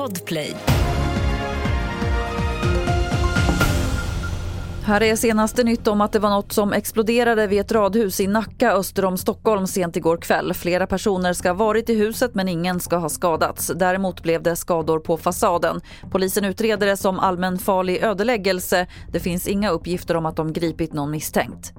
Podplay. Här är senaste nytt om att det var något som exploderade vid ett radhus i Nacka öster om Stockholm sent igår kväll. Flera personer ska ha varit i huset men ingen ska ha skadats. Däremot blev det skador på fasaden. Polisen utreder det som allmänfarlig ödeläggelse. Det finns inga uppgifter om att de gripit någon misstänkt.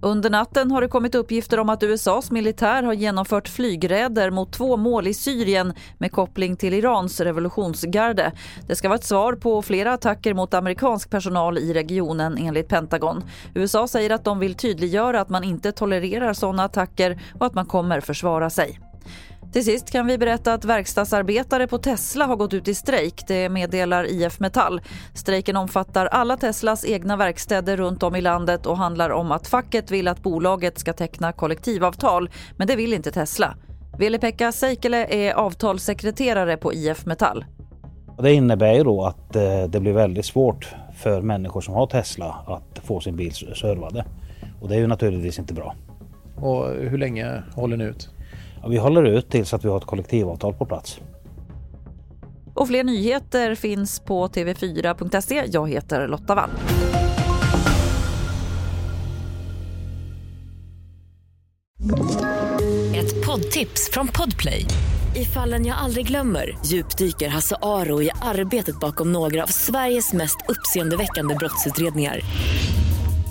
Under natten har det kommit uppgifter om att USAs militär har genomfört flygräder mot två mål i Syrien med koppling till Irans revolutionsgarde. Det ska vara ett svar på flera attacker mot amerikansk personal i regionen enligt Pentagon. USA säger att de vill tydliggöra att man inte tolererar sådana attacker och att man kommer försvara sig. Till sist kan vi berätta att verkstadsarbetare på Tesla har gått ut i strejk. Det meddelar IF Metall. Strejken omfattar alla Teslas egna verkstäder runt om i landet och handlar om att facket vill att bolaget ska teckna kollektivavtal. Men det vill inte Tesla. Veli-Pekka Seikele är avtalssekreterare på IF Metall. Det innebär ju då att eh, det blir väldigt svårt för människor som har Tesla att få sin bil servade. Och det är ju naturligtvis inte bra. Och hur länge håller ni ut? Vi håller ut tills att vi har ett kollektivavtal på plats. Och fler nyheter finns på tv4.se. Jag heter Lotta Wall. Ett poddtips från Podplay. I fallen jag aldrig glömmer djupdyker Hasse Aro i arbetet bakom några av Sveriges mest uppseendeväckande brottsutredningar